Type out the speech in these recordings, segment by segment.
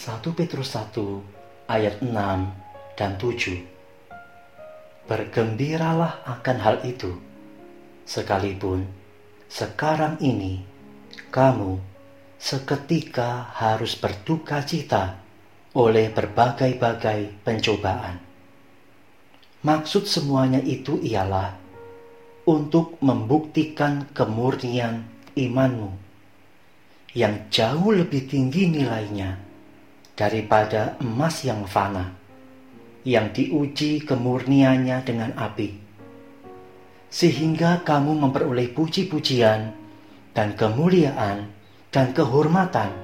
1 Petrus 1 ayat 6 dan 7 Bergembiralah akan hal itu sekalipun sekarang ini kamu seketika harus berduka cita oleh berbagai-bagai pencobaan. Maksud semuanya itu ialah untuk membuktikan kemurnian imanmu yang jauh lebih tinggi nilainya daripada emas yang fana, yang diuji kemurniannya dengan api, sehingga kamu memperoleh puji-pujian dan kemuliaan dan kehormatan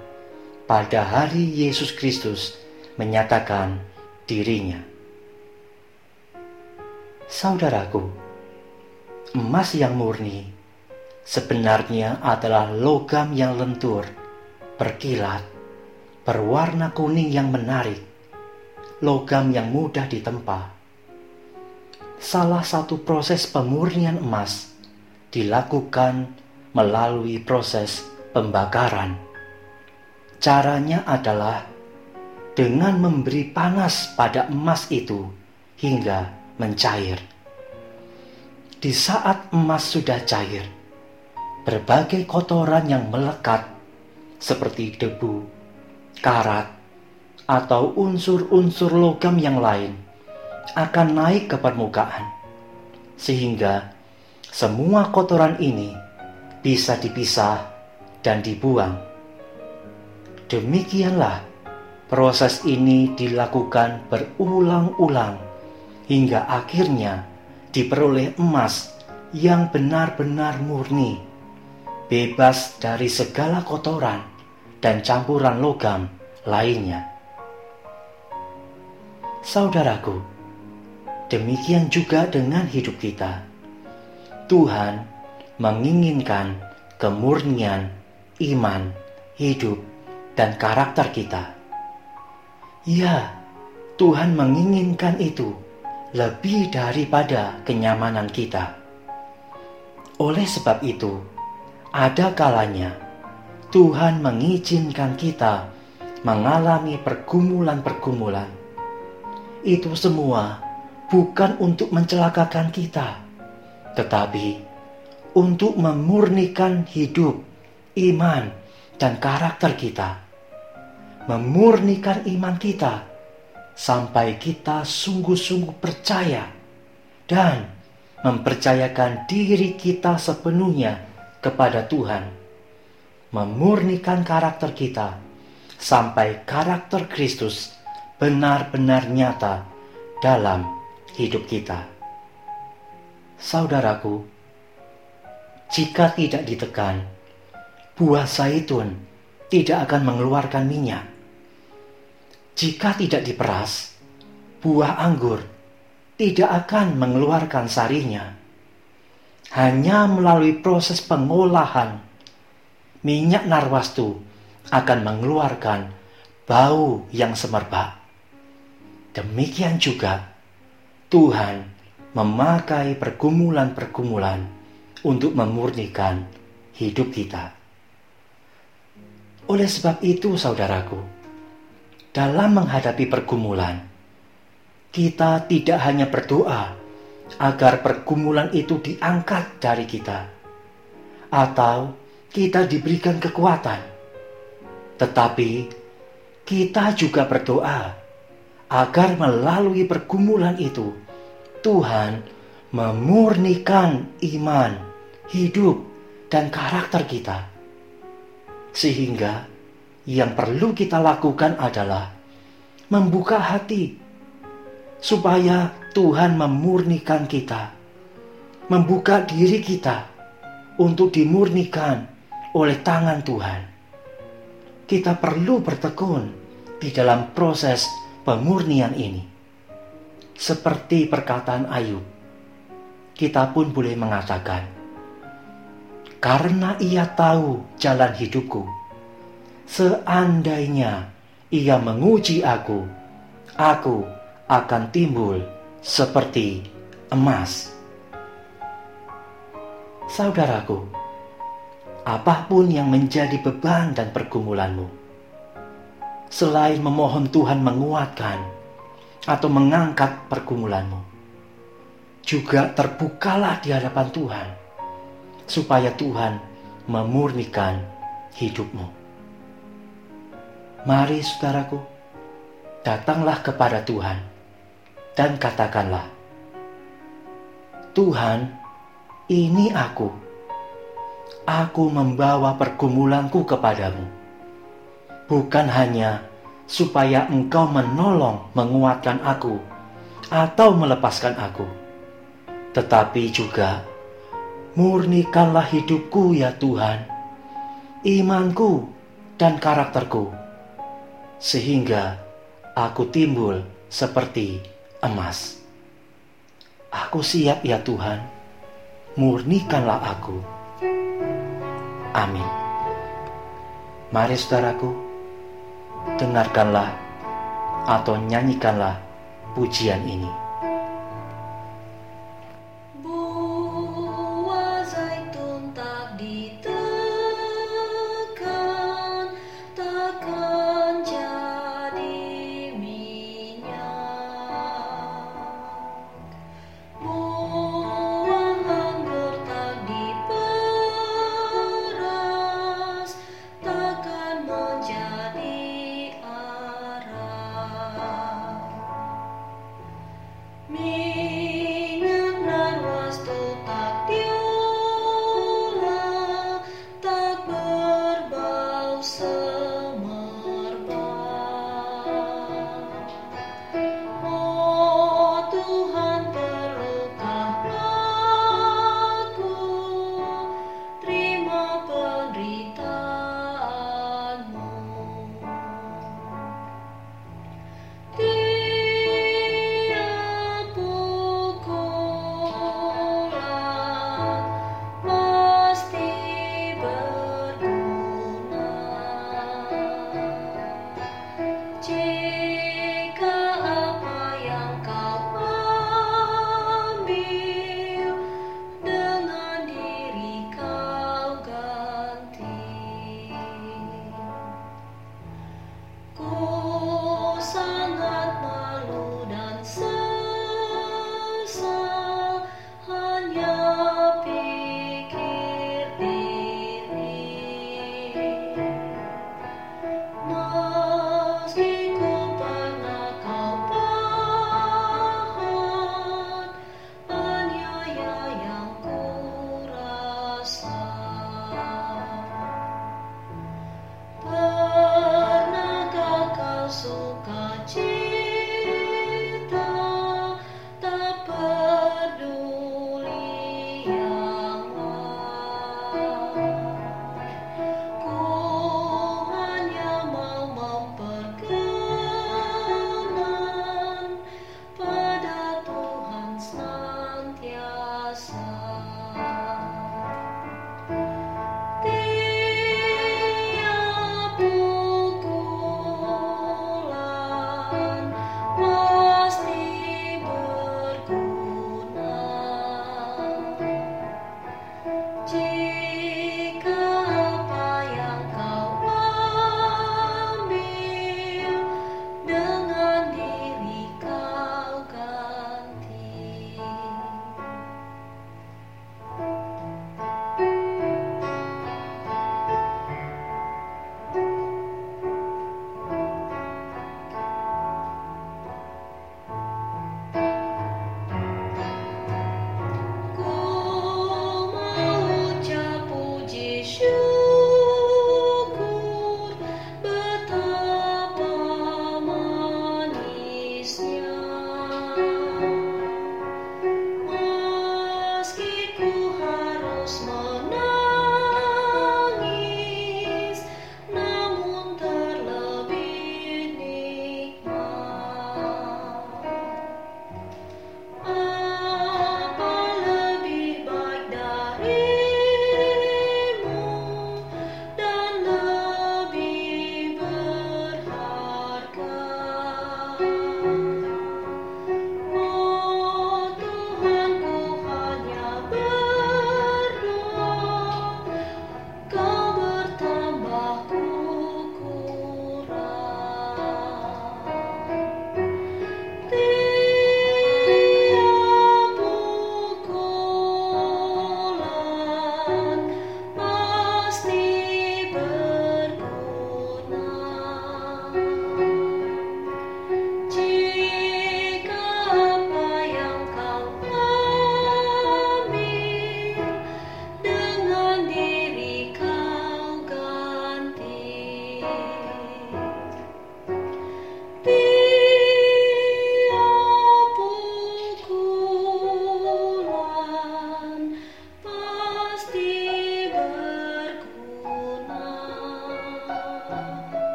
pada hari Yesus Kristus menyatakan dirinya. Saudaraku, emas yang murni sebenarnya adalah logam yang lentur, berkilat, berwarna kuning yang menarik, logam yang mudah ditempa. Salah satu proses pemurnian emas dilakukan melalui proses pembakaran Caranya adalah dengan memberi panas pada emas itu hingga mencair. Di saat emas sudah cair, berbagai kotoran yang melekat seperti debu, karat, atau unsur-unsur logam yang lain akan naik ke permukaan, sehingga semua kotoran ini bisa dipisah dan dibuang. Demikianlah proses ini dilakukan berulang-ulang hingga akhirnya diperoleh emas yang benar-benar murni, bebas dari segala kotoran dan campuran logam lainnya. Saudaraku, demikian juga dengan hidup kita. Tuhan menginginkan kemurnian iman, hidup, dan karakter kita. Ya, Tuhan menginginkan itu lebih daripada kenyamanan kita. Oleh sebab itu, ada kalanya Tuhan mengizinkan kita mengalami pergumulan-pergumulan. Itu semua bukan untuk mencelakakan kita, tetapi untuk memurnikan hidup, iman, dan karakter kita memurnikan iman kita sampai kita sungguh-sungguh percaya dan mempercayakan diri kita sepenuhnya kepada Tuhan, memurnikan karakter kita sampai karakter Kristus benar-benar nyata dalam hidup kita. Saudaraku, jika tidak ditekan, buah zaitun tidak akan mengeluarkan minyak jika tidak diperas, buah anggur tidak akan mengeluarkan sarinya. Hanya melalui proses pengolahan, minyak narwastu akan mengeluarkan bau yang semerbak. Demikian juga Tuhan memakai pergumulan-pergumulan untuk memurnikan hidup kita. Oleh sebab itu, saudaraku, dalam menghadapi pergumulan, kita tidak hanya berdoa agar pergumulan itu diangkat dari kita, atau kita diberikan kekuatan, tetapi kita juga berdoa agar melalui pergumulan itu Tuhan memurnikan iman, hidup, dan karakter kita, sehingga yang perlu kita lakukan adalah membuka hati supaya Tuhan memurnikan kita, membuka diri kita untuk dimurnikan oleh tangan Tuhan. Kita perlu bertekun di dalam proses pemurnian ini. Seperti perkataan Ayub, kita pun boleh mengatakan, "Karena Ia tahu jalan hidupku." Seandainya ia menguji aku, aku akan timbul seperti emas. Saudaraku, apa pun yang menjadi beban dan pergumulanmu, selain memohon Tuhan menguatkan atau mengangkat pergumulanmu. Juga terbukalah di hadapan Tuhan, supaya Tuhan memurnikan hidupmu. Mari saudaraku, datanglah kepada Tuhan dan katakanlah, Tuhan, ini aku. Aku membawa pergumulanku kepadamu. Bukan hanya supaya engkau menolong menguatkan aku atau melepaskan aku. Tetapi juga murnikanlah hidupku ya Tuhan, imanku dan karakterku, sehingga aku timbul seperti emas. Aku siap ya Tuhan, murnikanlah aku. Amin. Mari saudaraku, dengarkanlah atau nyanyikanlah pujian ini.